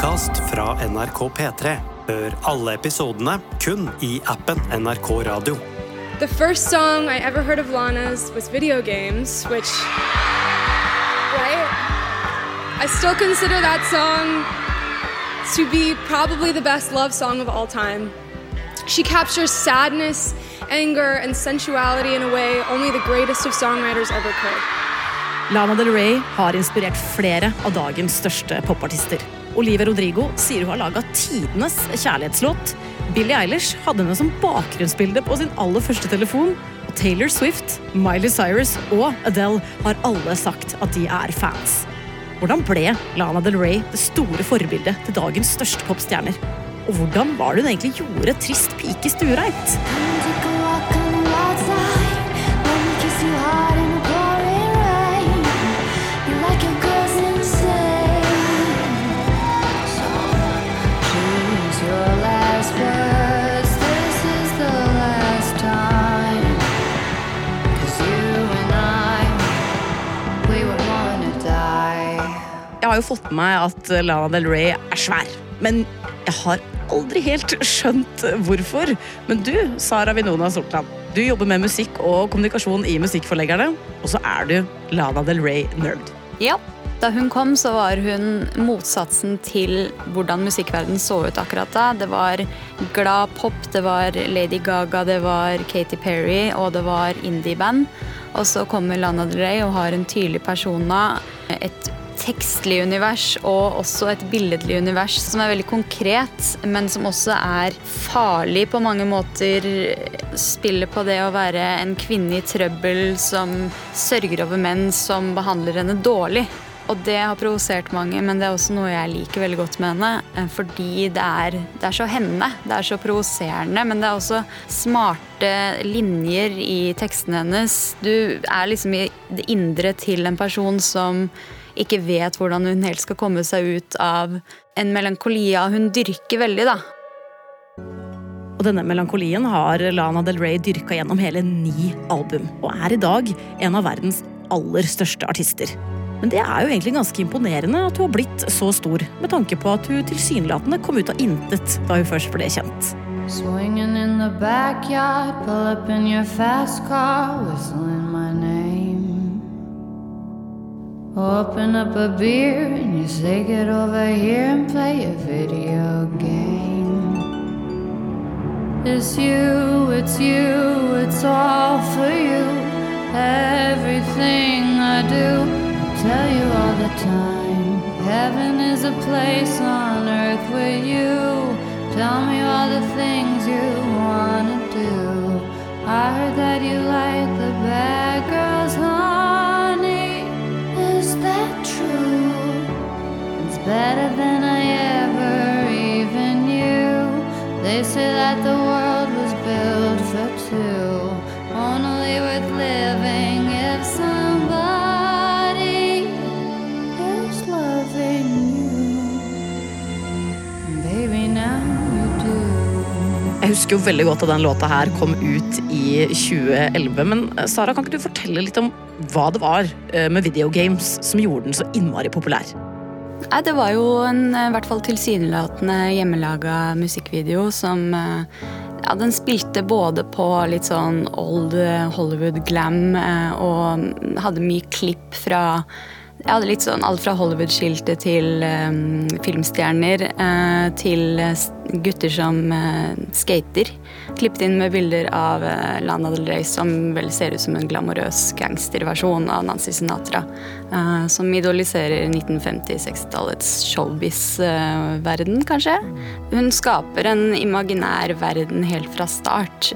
podkast fra NRK P3. Hør alle episodene kun i appen NRK Radio. The first song I ever heard of Lana's was Video Games, which. Right? I still consider that song to be probably the best love song of all time. She captures sadness, anger, and sensuality in a way only the greatest of songwriters ever could. Lana Del Rey har inspirert flere av dagens største popartister. Olivia Rodrigo sier hun har laga tidenes kjærlighetslåt. Billie Eilish hadde henne som bakgrunnsbilde på sin aller første telefon. Og Taylor Swift, Miley Cyrus og Adele har alle sagt at de er fans. Hvordan ble Lana Del Rey det store forbildet til dagens største popstjerner? Og hvordan var det hun egentlig gjorde trist pike stuereint? Har jo fått med meg at Lana Del Rey er svær, men jeg har aldri helt skjønt hvorfor. Men du, Sara Vinona Sortland, du jobber med musikk og kommunikasjon i Musikkforleggerne, og så er du Lana Del Rey-nerd. Ja. Da hun kom, så var hun motsatsen til hvordan musikkverden så ut akkurat da. Det var glad pop, det var Lady Gaga, det var Katy Perry, og det var indie-band. Og så kommer Lana Del Rey og har en tydelig persona, et tekstlig univers og også et billedlig univers som er veldig konkret, men som også er farlig på mange måter. Spiller på det å være en kvinne i trøbbel som sørger over menn som behandler henne dårlig. Og det har provosert mange, men det er også noe jeg liker veldig godt med henne. eh, Fordi det er, det er så henne. Det er så provoserende, men det er også smarte linjer i tekstene hennes. Du er liksom i det indre til en person som ikke vet hvordan hun helt skal komme seg ut av en melankolia hun dyrker veldig, da. Og denne melankolien har Lana Del Rey dyrka gjennom hele ni album, og er i dag en av verdens aller største artister. Men det er jo egentlig ganske imponerende at hun har blitt så stor, med tanke på at hun tilsynelatende kom ut av intet da hun først ble kjent. Swinging in the backyard, pull up in your fast car, whistling my name. Open up a beer and you say, Get over here and play a video game. It's you, it's you, it's all for you. Everything I do, I tell you all the time. Heaven is a place on Say that the world was built for two, only worth living if somebody is loving you. Baby, now you do. Jeg husker jo veldig godt at den låta her kom ut i 2011, men eh, Sara, kan ikke du fortelle litt om hva det var eh, med videogames som gjorde den så innmari populær? Nei, Det var jo en eh, i hvert fall tilsynelatende hjemmelaga musikkvideo som eh, Ja, den spilte både på litt sånn old eh, Hollywood glam og hadde mye klipp fra jeg hadde litt sånn alt fra Hollywood-skiltet til um, filmstjerner uh, til eh, gutter som uh, skater. Klippet inn med bilder av uh, Lana Del Rey som vel ser ut som en glamorøs gangsterversjon av Nancy Sinatra. som idoliserer 1950-60-tallets showbiz-verden, kanskje. Hun skaper en imaginær verden helt fra start,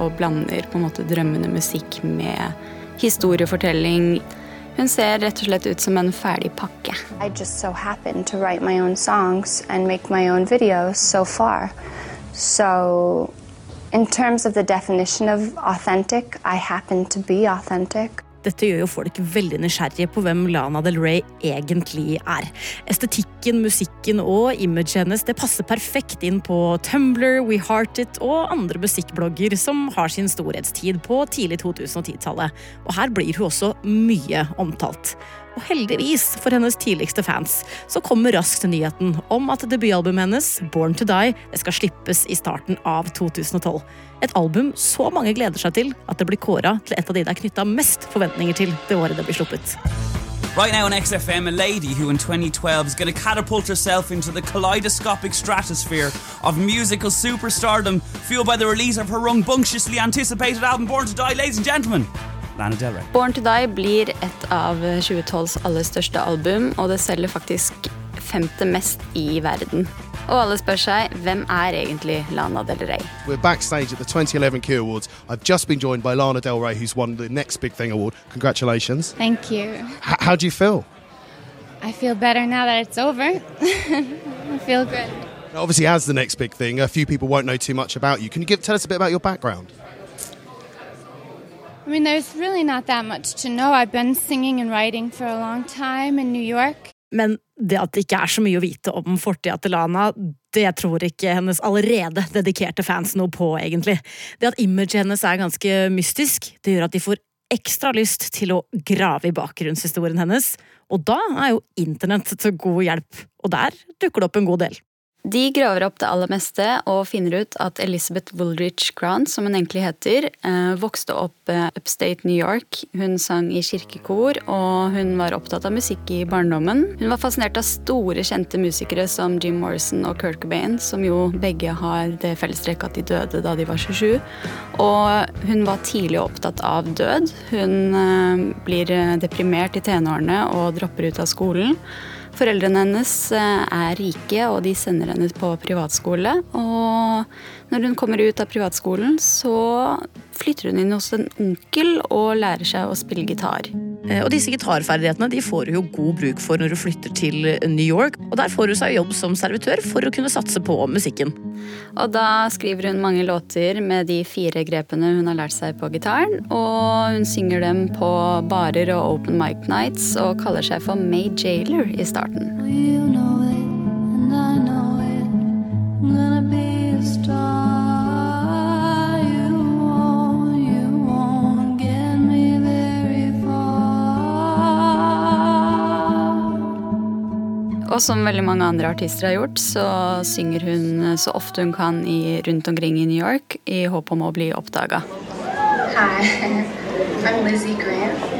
og blander på en måte drømmende musikk med historiefortelling. Hun ser rett og slett ut som en ferdig pakke. I just so happen to write my own songs and make my own videos so far. So, in terms of the authentic, authentic. Dette gjør jo folk veldig nysgjerrige på hvem Lana Del Rey egentlig er. Estetikken, musikken og imaget hennes det passer perfekt inn på Tumblr, We Heart It og andre musikkblogger som har sin storhetstid på tidlig 2010-tallet. Og her blir hun også mye omtalt. Og heldigvis for hennes tidligste fans så kommer raskt nyheten om at debutalbumet hennes, Born to Die, skal slippes i starten av 2012. Et album så mange gleder seg til at det blir kåra til et av de det er knytta mest forventninger til det året det blir sluppet. Right now on XFM, a lady who in 2012 is going to catapult herself into the kaleidoscopic stratosphere of musical superstardom, fueled by the release of her rambunctiously anticipated album Born to Die, ladies and gentlemen. Lana Del Rey. Born to Die blir et av 2012s aller største album, og det selger faktisk femte mest i verden. Og alle spør seg hvem er egentlig Lana Del Rey? We're backstage at the 2011 Q Awards. I've just been joined by Lana Del Rey, who's won the Next Big Thing award. Congratulations. Thank you. H- how do you feel? I feel better now that it's over. I feel good. Obviously, as the next big thing, a few people won't know too much about you. Can you give, tell us a bit about your background? I mean, there's really not that much to know. I've been singing and writing for a long time in New York. Men det at det ikke er så mye å vite om fortida til Lana, det tror ikke hennes allerede dedikerte fans noe på, egentlig. Det at imaget hennes er ganske mystisk, det gjør at de får ekstra lyst til å grave i bakgrunnshistorien hennes. Og da er jo internett til god hjelp, og der dukker det opp en god del. De graver opp det aller meste og finner ut at Elizabeth Woolrich Grant, som hun egentlig heter, eh, vokste opp eh, upstate New York. Hun sang i kirkekor, og hun var opptatt av musikk i barndommen. Hun var fascinert av store, kjente musikere som Jim Morrison og Kurt Cobain, som jo begge har det fellestrekket at de døde da de var 27. Og hun var tidlig opptatt av død. Hun eh, blir deprimert i tenårene og dropper ut av skolen. Foreldrene hennes er rike, og de sender henne på privatskole. Og når hun kommer ut av privatskolen, så flytter hun inn hos en onkel og lærer seg å spille gitar. Og disse gitarferdighetene de får hun jo god bruk for når hun flytter til New York. Og der får hun seg jobb som servitør for å kunne satse på musikken. Og da skriver hun mange låter med de fire grepene hun har lært seg på gitaren. Og hun synger dem på barer og open mic nights og kaller seg for May Jailer i starten. You know Og som veldig mange andre artister har gjort, så synger hun så ofte hun kan i, rundt omkring i New York i håp om å bli oppdaga. Hi, I'm Lizzie Grant.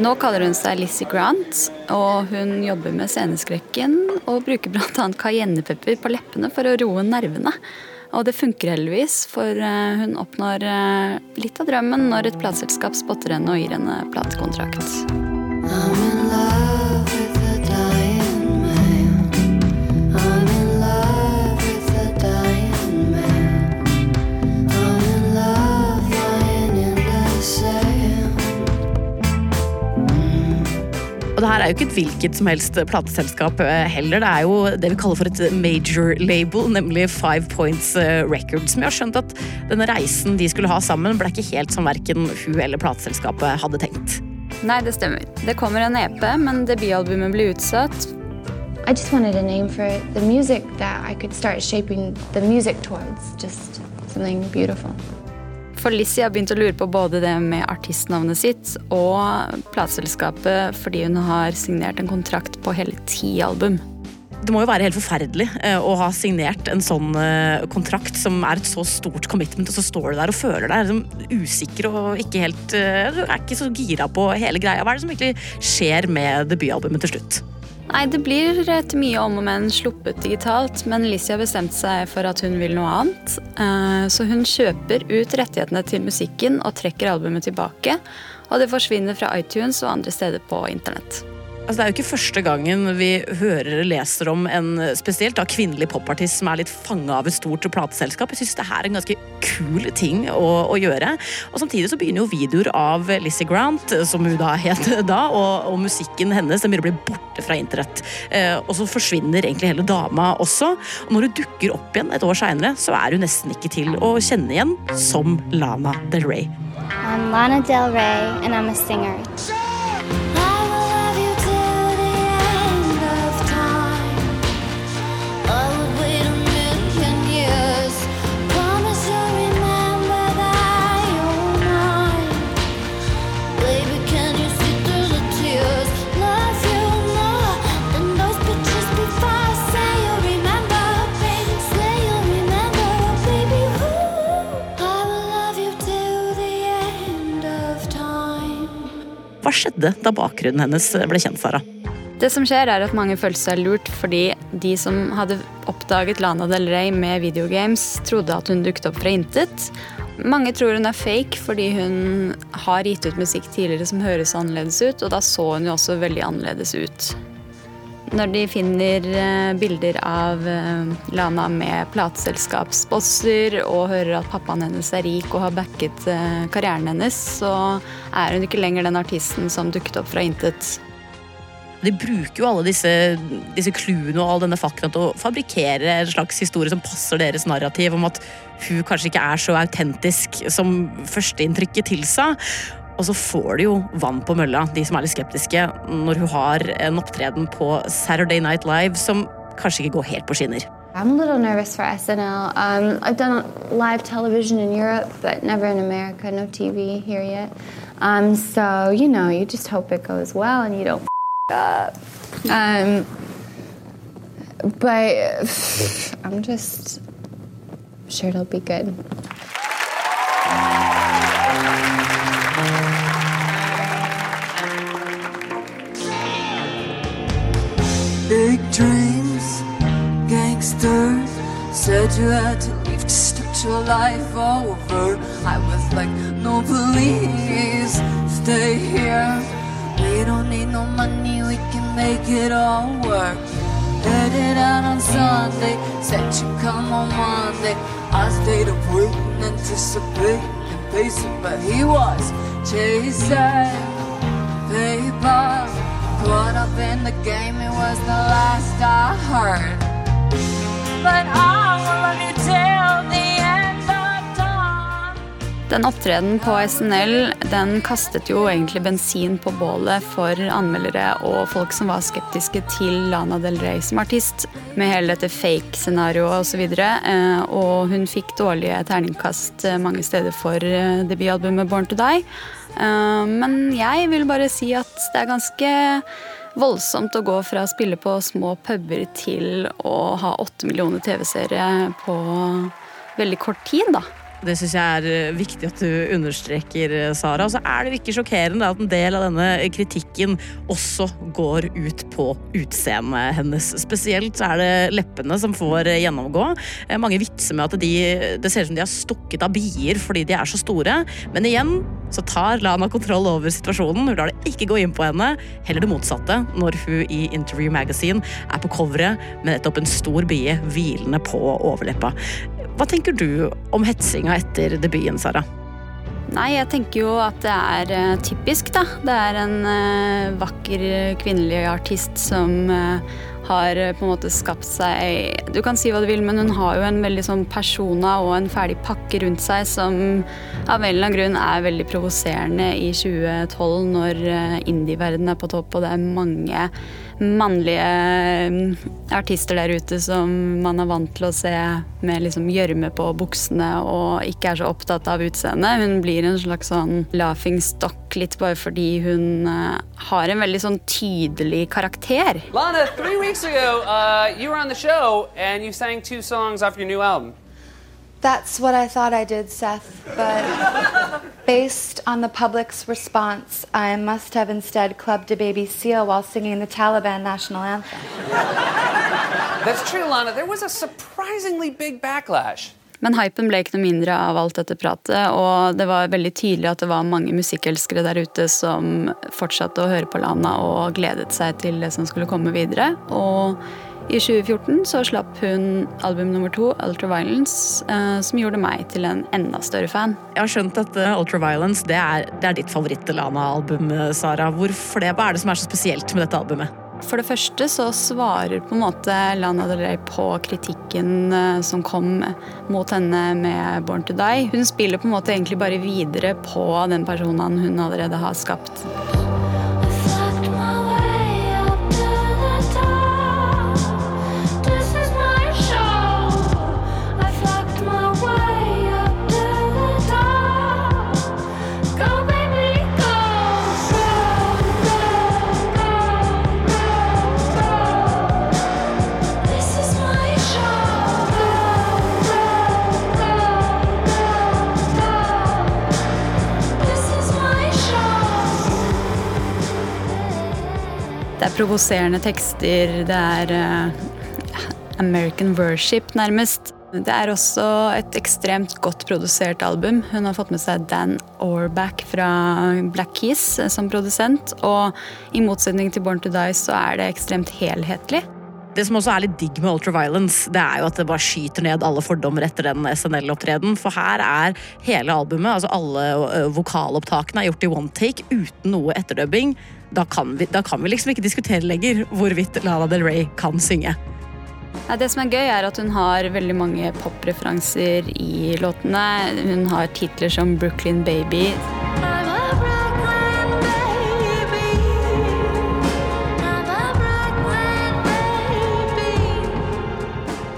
Nå kaller hun seg Lizzie Grant, og hun jobber med sceneskrekken og bruker bl.a. cayennepepper på leppene for å roe nervene. Og det funker heldigvis, for eh, hun oppnår eh, litt av drømmen når et plateselskap spotter henne og gir henne platekontrakt. I'm Og det her er jo ikke et hvilket som helst plateselskap eh, heller. Det er jo det vi kaller for et major label, nemlig Five Points eh, Records. Som jeg har skjønt at denne reisen de skulle ha sammen, ble ikke helt som verken hun eller plateselskapet hadde tenkt. Nei, det stemmer. Det kommer en EP, men debutalbumet blir utsatt. I just wanted a name for the music that I could start shaping the music towards, just something beautiful. For Lizzie har begynt å lure på både det med artistnavnet sitt og plateselskapet fordi hun har signert en kontrakt på hele ti album. Det må jo være helt forferdelig eh, å ha signert en sånn eh, kontrakt som er et så stort commitment, og så står du der og føler deg liksom usikker og ikke helt eh, er ikke så gira på hele greia. Hva er det som egentlig skjer med debutalbumet til slutt? Nei, det blir et mye om og men sluppet digitalt, men Lizzie har bestemt seg for at hun vil noe annet. Eh, Så hun kjøper ut rettighetene til musikken og trekker albumet tilbake. Og det forsvinner fra iTunes og andre steder på internett. Altså, det er jo ikke første gangen vi hører eller leser om en spesielt da, kvinnelig popartist som er litt fanga av et stort plateselskap. Jeg syns det her er en ganske kul ting å, å gjøre. Og Samtidig så begynner jo videoer av Lizzie Grant, som hun da het da, og, og musikken hennes den begynner å bli borte fra internett. Eh, og så forsvinner egentlig hele dama også. Og når hun dukker opp igjen et år seinere, så er hun nesten ikke til å kjenne igjen som Lana Del Rey. I'm Lana Del Rey, and I'm a singer. Skjedde da bakgrunnen hennes ble kjent, Sara? Det som skjer er at Mange følte seg lurt fordi de som hadde oppdaget Lana Del Rey med videogames, trodde at hun dukket opp fra intet. Mange tror hun er fake fordi hun har gitt ut musikk tidligere som høres annerledes ut, og da så hun jo også veldig annerledes ut. Når de finner eh, bilder av eh, Lana med plateselskapsbosser og hører at pappaen hennes er rik og har backet eh, karrieren hennes, så er hun ikke lenger den artisten som dukket opp fra intet. De bruker jo alle disse, disse og all denne fakta til å fabrikkere en slags historie som passer deres narrativ om at hun kanskje ikke er så autentisk som førsteinntrykket tilsa. Og så får de jo vann på mølla, de som er litt skeptiske, når hun har en opptreden på Saturday Night Live som kanskje ikke går helt på skinner. I'm a little nervous for SNL. Um, I've done live television in Europe, but never in America. No TV here yet. Um, so, you know, you just hope it goes well and you don't up. Um, but I'm just sure it'll be good. Big dreams, gangster. Said you had to leave to start your life over. I was like, no, please stay here. We don't need no money, we can make it all work. Headed out on Sunday, said you come on Monday. I stayed up waiting, anticipating, and pacing, but he was chasing paper. Caught up in the game, it was the last I heard. But I will love you Den opptredenen på SNL den kastet jo egentlig bensin på bålet for anmeldere og folk som var skeptiske til Lana Del Rey som artist, med hele dette fake-scenarioet osv. Eh, og hun fikk dårlige terningkast eh, mange steder for eh, debutalbumet Born to Die. Men jeg vil bare si at det er ganske voldsomt å gå fra å spille på små puber til å ha åtte millioner TV-seere på veldig kort tid, da. Det syns jeg er eh, viktig at du understreker, eh, Sara. Og så er det ikke sjokkerende at en del av denne kritikken også går ut på utseendet hennes. Spesielt er det leppene som får eh, gjennomgå. Mange vitser med at de, det ser ut som de har stukket av bier fordi de er så store. Men igjen så tar Lana kontroll over situasjonen. Hun lar det ikke gå inn på henne. Heller det motsatte når hun i Interview Magazine er på coveret med nettopp en stor bie hvilende på overleppa. Hva tenker du om hetsinga etter debuten, Sara? Nei, jeg tenker jo at det er eh, typisk, da. Det er en eh, vakker kvinnelig artist som eh, har på en måte skapt seg Du kan si hva du vil, men hun har jo en veldig sånn persona og en ferdig pakke rundt seg som av en eller annen grunn er veldig provoserende i 2012, når indie-verdenen er på topp og det er mange mannlige mm, artister der ute som man er vant til å se med liksom gjørme på buksene og ikke er så opptatt av utseendet. Hun blir en slags sånn laughing stock litt bare fordi hun eh, har en veldig sånn tydelig karakter. Lana, three weeks ago, uh, you were on the show and you sang two songs off your new album. That's what I thought I did, Seth, but based on the public's response, I must have instead clubbed a baby seal while singing the Taliban national anthem. That's true, Lana. There was a surprisingly big backlash. Men hypen ble ikke noe mindre av alt dette pratet, og det var veldig tydelig at det var mange musikkelskere der ute som fortsatte å høre på Lana og gledet seg til det som skulle komme videre. Og i 2014 så slapp hun album nummer to, Ultraviolence, eh, som gjorde meg til en enda større fan. Jeg har skjønt at uh, Ultraviolence det er, det er ditt favoritt-Lana-album, eh, Sara. Hvorfor det? Hva er det som er så spesielt med dette albumet? For det første så svarer på en måte Lana Del Rey på kritikken eh, som kom mot henne med Born to Die. Hun spiller på en måte egentlig bare videre på den personen hun allerede har skapt. Provoserende tekster. Det er eh, American worship, nærmest. Det er også et ekstremt godt produsert album. Hun har fått med seg Dan Orback fra Black Keys eh, som produsent. Og i motsetning til Born to Die så er det ekstremt helhetlig. Det som også er litt digg med Ultraviolence, det er jo at det bare skyter ned alle fordommer etter den SNL-opptredenen. For her er hele albumet, altså alle vokalopptakene, er gjort i one take uten noe etterdubbing. Da kan, vi, da kan vi liksom ikke diskutere lenger hvorvidt Lana Del Rey kan synge. Det som er gøy, er at hun har veldig mange popreferanser i låtene. Hun har titler som Brooklyn Baby.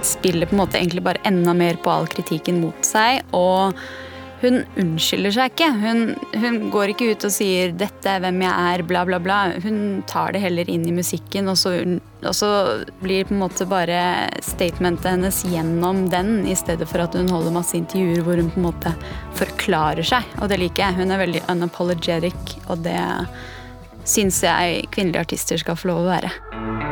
Spiller på en måte egentlig bare enda mer på all kritikken mot seg. Og hun unnskylder seg ikke. Hun, hun går ikke ut og sier 'dette er hvem jeg er', bla, bla, bla. Hun tar det heller inn i musikken, og så, og så blir på en måte bare statementet hennes gjennom den, i stedet for at hun holder masse intervjuer hvor hun på en måte forklarer seg. Og det liker jeg. Hun er veldig unapologetic, og det syns jeg kvinnelige artister skal få lov å være.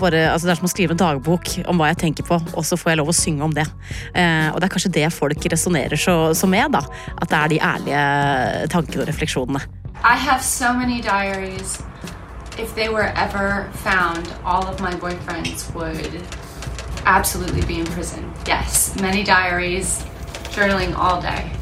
bare altså Det er som å skrive en dagbok om hva jeg tenker på, og så får jeg lov å synge om det. Eh, og det er kanskje det folk resonnerer så, så med, da. At det er de ærlige tankene og refleksjonene. I have so many diaries. If they were ever found, all of my boyfriends would absolutely be in prison. Yes, many diaries, journaling all day.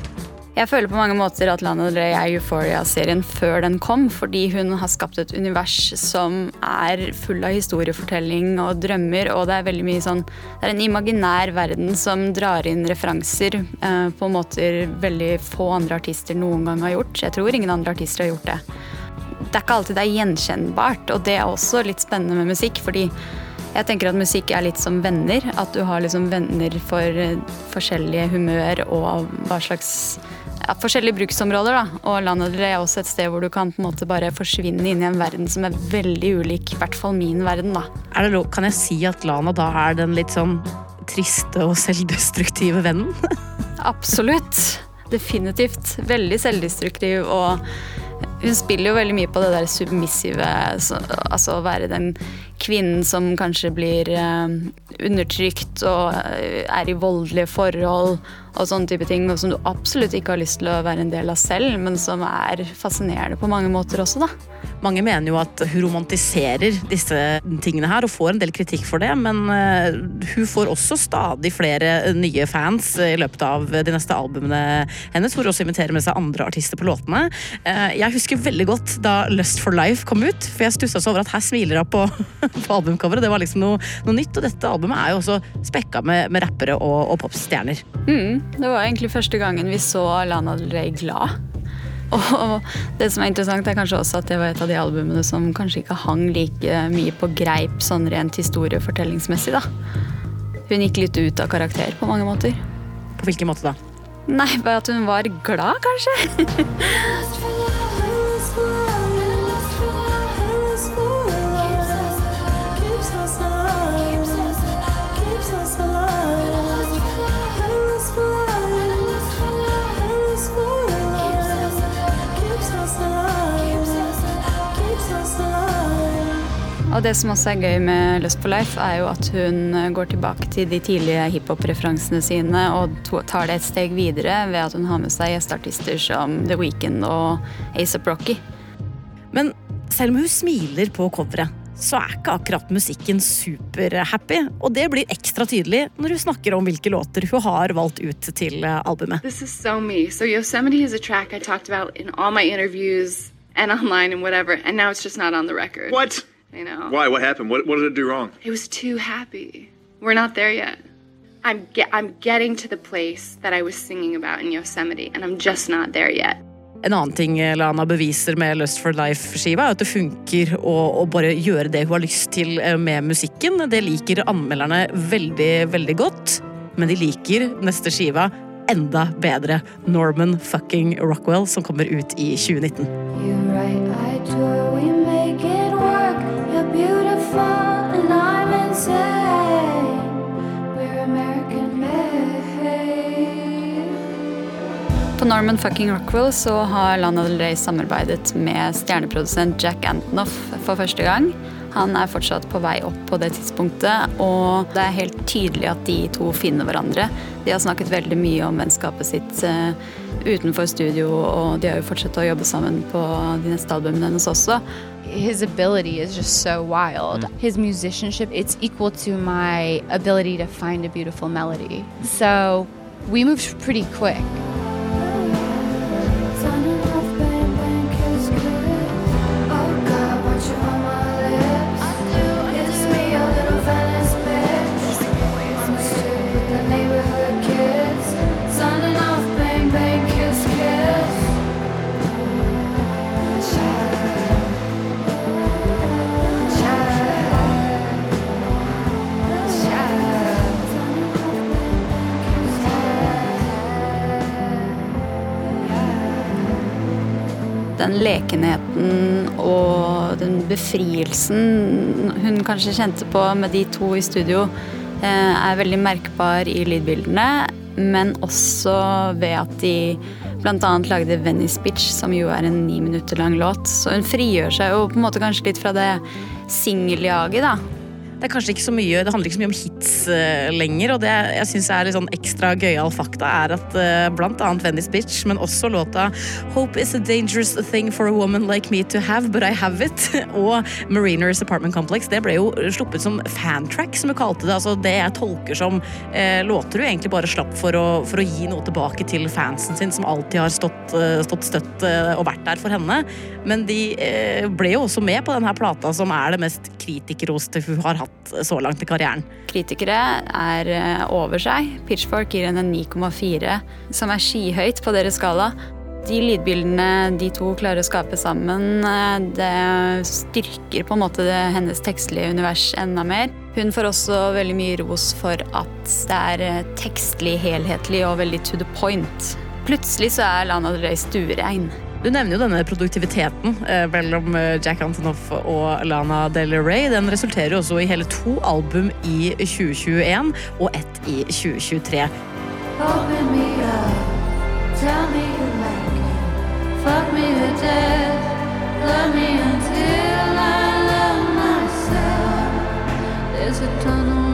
Jeg føler på mange måter at Lana Del Rey er Euphoria-serien før den kom, fordi hun har skapt et univers som er full av historiefortelling og drømmer, og det er veldig mye sånn Det er en imaginær verden som drar inn referanser eh, på måter veldig få andre artister noen gang har gjort. Jeg tror ingen andre artister har gjort det. Det er ikke alltid det er gjenkjennbart, og det er også litt spennende med musikk, fordi jeg tenker at musikk er litt som venner. At du har liksom venner for eh, forskjellige humør og hva slags ja, forskjellige bruksområder. da. Og Lana Del er også et sted hvor du kan på en måte bare forsvinne inn i en verden som er veldig ulik, i hvert fall min verden. da. Er det lov, kan jeg si at Lana da er den litt sånn triste og selvdestruktive vennen? Absolutt. Definitivt. Veldig selvdestruktiv og hun spiller jo veldig mye på det der submissive, så, altså å være den kvinnen som kanskje blir eh, undertrykt og eh, er i voldelige forhold og sånne type ting, og som du absolutt ikke har lyst til å være en del av selv, men som er fascinerende på mange måter også, da. Mange mener jo at hun romantiserer disse tingene her og får en del kritikk for det, men eh, hun får også stadig flere nye fans i løpet av de neste albumene hennes, hvor hun også inviterer med seg andre artister på låtene. Eh, Jeg husker veldig godt da Lust for Life kom ut, for jeg stussa så over at her smiler hun på, på albumcoveret. Det var liksom noe, noe nytt, og dette albumet er jo også spekka med, med rappere og, og popstjerner. Mm, det var egentlig første gangen vi så Lana Del Rey glad. Og det som er interessant, er kanskje også at det var et av de albumene som kanskje ikke hang like mye på greip sånn rent historiefortellingsmessig, da. Hun gikk litt ut av karakter på mange måter. På hvilken måte da? Nei, bare at hun var glad, kanskje. Og det som også er gøy med Lust for Life, er jo at hun eh, går tilbake til de tidlige hiphop-referansene sine og tar det et steg videre ved at hun har med seg gjesteartister som The Weeknd og ASAP Rocky. Men selv om hun smiler på coveret, så er ikke akkurat musikken superhappy. Og det blir ekstra tydelig når hun snakker om hvilke låter hun har valgt ut til eh, albumet. This is so me. So Yosemite is a track I talked about in all my interviews and online and whatever, and now it's just not on the record. What? I know. Why? What happened? What, what did it do wrong? It was too happy. We're not there yet. I'm ge- I'm getting to the place that I was singing about in Yosemite, and I'm just not there yet. En annen ting Lana beviser med Lust for Life-skiva, er at det funker å, å, bare gjøre det hun har lyst til eh, med musikken. Det liker anmelderne veldig, veldig godt. Men de liker neste skiva enda bedre. Norman fucking Rockwell, som kommer ut i 2019. Norman fucking Rockwell så har Lana Del Rey samarbeidet med stjerneprodusent Jack Antonoff for første gang. Han er fortsatt på vei opp på det tidspunktet, og det er helt tydelig at de to finner hverandre. De har snakket veldig mye om vennskapet sitt uh, utenfor studio, og de har jo fortsatt å jobbe sammen på de neste albumene hennes også. His ability is just so wild. His musicianship, it's equal to my ability to find a beautiful melody. So we moved pretty quick. Den lekenheten og den befrielsen hun kanskje kjente på med de to i studio, eh, er veldig merkbar i lydbildene, men også ved at de bl.a. lagde Venice Bitch, som jo er en ni minutter lang låt. Så hun frigjør seg jo på en måte kanskje litt fra det singeljaget, da. Det er kanskje ikke så mye, det handler ikke så mye om hits uh, lenger. Og det jeg syns er litt sånn ekstra gøyal fakta, er at uh, blant annet Venice Bitch, men også låta Hope is a dangerous thing for a woman like me to have, but I have it. og Mariners Apartment Complex, det ble jo sluppet som fantrack, som vi kalte det. Altså det jeg tolker som uh, låter du egentlig bare slapp for å, for å gi noe tilbake til fansen sin, som alltid har stått, stått støtt og vært der for henne. Men de ble jo også med på denne plata, som er det mest kritikerroste hun har hatt så langt i karrieren. Kritikere er eh, over seg. Pitchfork gir henne 9,4, som er skyhøyt på deres skala. De lydbildene de to klarer å skape sammen, eh, det styrker på en måte hennes tekstlige univers enda mer. Hun får også veldig mye ros for at det er eh, tekstlig, helhetlig og veldig to the point. Plutselig så er Lana Del Rey stuerein. Du nevner jo denne produktiviteten eh, mellom eh, Jack Antonoff og Lana Del Rey. Den resulterer jo også i hele to album i 2021 og ett i 2023. Open me up, tell me you like it. Fuck me to death, love me until I love myself. There's a tunnel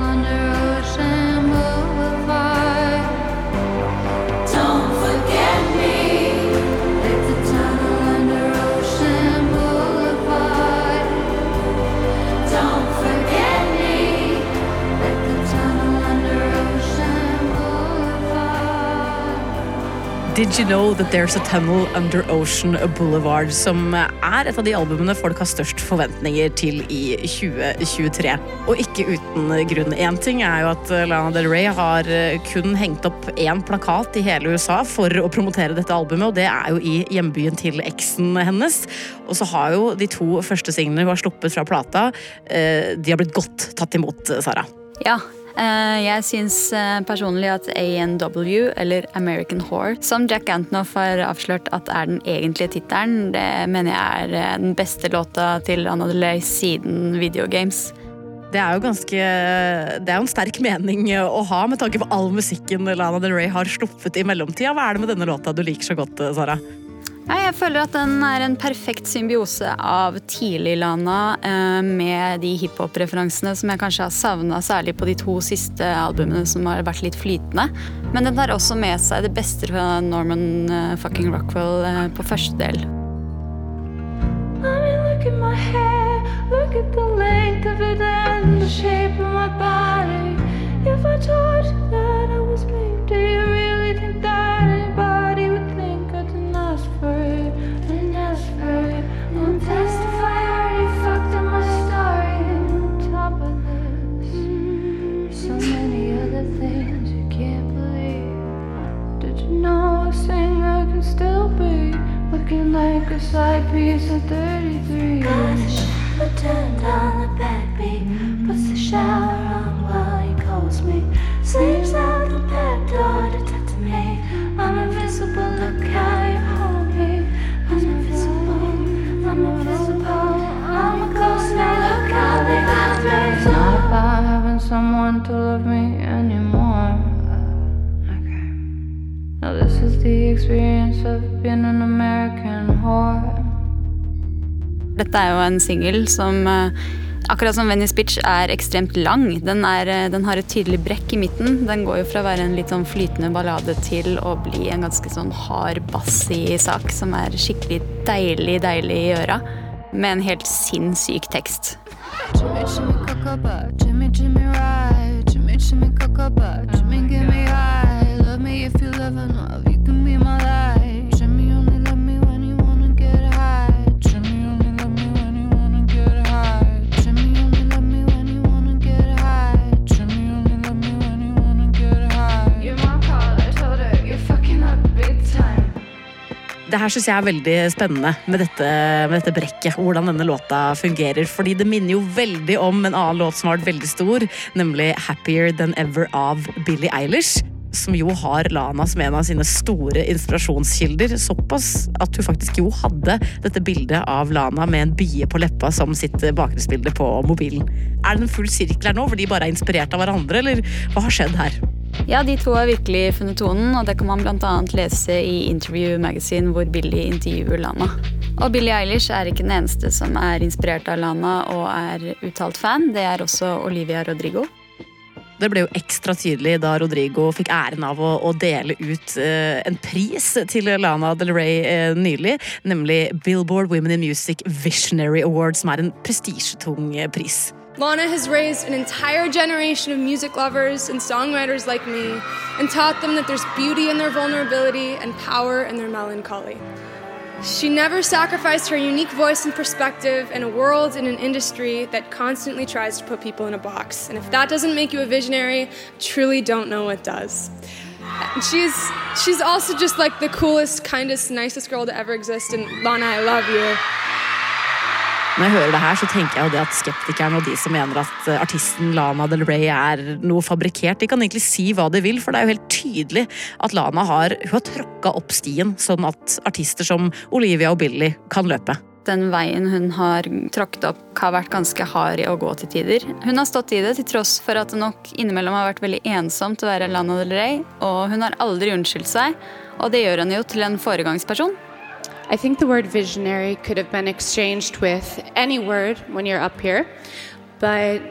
Did You Know That There's a Tunnel Under Ocean Boulevard, som er et av de albumene folk har størst forventninger til i 2023. Og ikke uten grunn. Én ting er jo at Lana Del Rey har kun hengt opp én plakat i hele USA for å promotere dette albumet, og det er jo i hjembyen til eksen hennes. Og så har jo de to første singlene hun har sluppet fra plata, eh, de har blitt godt tatt imot, Sara. Ja, jeg syns eh, personlig at ANW, eller American Whore, som Jack Antonoff har avslørt at er den egentlige tittelen, det mener jeg er eh, den beste låta til Anna Delay siden Videogames. Det er jo ganske Det er jo en sterk mening å ha med tanke på all musikken Lana Del Rey har sluppet i mellomtida. Hva er det med denne låta du liker så godt, Sara? Jeg føler at den er en perfekt symbiose av tidlig Lana eh, med de hiphop-referansene som jeg kanskje har savna, særlig på de to siste albumene som har vært litt flytende. Men den tar også med seg det beste fra Norman eh, fucking Rockwell eh, på første del. I mean, hair, it body. If I told you that I was lame, do you really think that a side piece of 33. Gosh, but turn on the backbeat. Puts the shower on while he calls me. Sleeps out the back door to talk to me. I'm invisible, look how you hold me. I'm invisible, I'm invisible. I'm a ghost now, look how they got me. It's not about having someone to love me anymore. Okay. Now this is the experience of being an American. Dette er jo en singel som eh, akkurat som Venice Bitch er ekstremt lang. Den, er, eh, den har et tydelig brekk i midten. Den går jo fra å være en litt sånn flytende ballade til å bli en ganske sånn hard bassig sak som er skikkelig deilig, deilig i øra. Med en helt sinnssyk tekst. Jimmy, Jimmy, Cocoba, Jimmy, Jimmy, ride. Jimmy, Jimmy, Cocoba, Jimmy, give me high. Love me if you love enough, you can be my light. Det her syns jeg er veldig spennende med dette, med dette brekket. Hvordan denne låta fungerer. Fordi det minner jo veldig om en annen låt som har vært veldig stor, nemlig 'Happier Than Ever' av Billie Eilish. Som jo har Lana som en av sine store inspirasjonskilder. Såpass at hun faktisk jo hadde dette bildet av Lana med en bie på leppa som sitt bakgrunnsbilde på mobilen. Er det en full sirkel her nå, hvor de bare er inspirert av hverandre, eller hva har skjedd her? Ja, de to har virkelig funnet tonen, og det kan man bl.a. lese i Interview Magazine, hvor Billie intervjuer Lana. Og Billie Eilish er ikke den eneste som er inspirert av Lana og er uttalt fan. Det er også Olivia Rodrigo. Det ble jo ekstra tydelig da Rodrigo fikk æren av å, å dele ut uh, en pris til Lana Del Rey uh, nylig, nemlig Billboard Women in Music Visionary Award, som er en prestisjetung eh, pris. Lana has raised an entire generation of music lovers and songwriters like me and taught them that there's beauty in their vulnerability and power in their melancholy. She never sacrificed her unique voice and perspective in a world and an industry that constantly tries to put people in a box. And if that doesn't make you a visionary, truly don't know what does. She's she's also just like the coolest, kindest, nicest girl to ever exist. And Lana, I love you. Når jeg hører det her, så tenker jeg jo det at skeptikerne og de som mener at eh, artisten Lana Del Rey er noe fabrikkert, de kan egentlig si hva de vil, for det er jo helt tydelig at Lana har, hun har tråkka opp stien, sånn at artister som Olivia og Billy kan løpe. Den veien hun har tråkket opp, har vært ganske hard i å gå til tider. Hun har stått i det til tross for at det nok innimellom har vært veldig ensomt å være Lana Del Rey, og hun har aldri unnskyldt seg, og det gjør henne jo til en foregangsperson. I think the word visionary could have been exchanged with any word when you're up here, but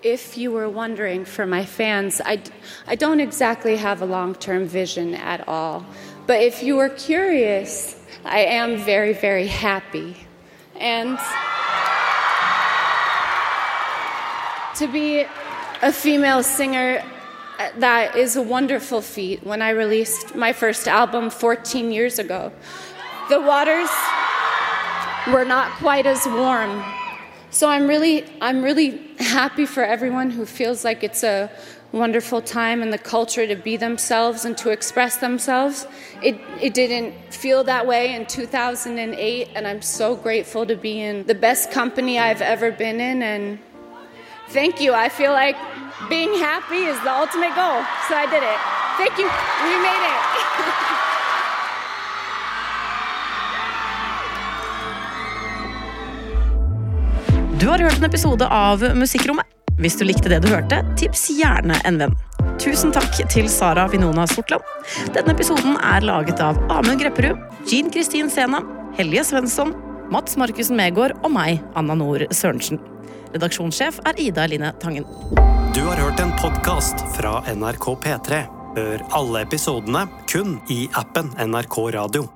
if you were wondering for my fans, I, I don't exactly have a long term vision at all. But if you were curious, I am very, very happy. And to be a female singer, uh, that is a wonderful feat. When I released my first album 14 years ago, the waters were not quite as warm. So I'm really, I'm really happy for everyone who feels like it's a wonderful time in the culture to be themselves and to express themselves. It, it didn't feel that way in 2008, and I'm so grateful to be in the best company I've ever been in. And thank you. I feel like being happy is the ultimate goal. So I did it. Thank you. We made it. Du har hørt en episode av Musikkrommet. Hvis du likte det du hørte, tips gjerne en venn. Tusen takk til Sara Vinona Sortland. Denne episoden er laget av Amund Grepperud, Jean Kristin Sena, Helje Svensson, Mats Markussen Megård og meg, Anna Nord Sørensen. Redaksjonssjef er Ida Line Tangen. Du har hørt en podkast fra NRK P3. Hør alle episodene kun i appen NRK Radio.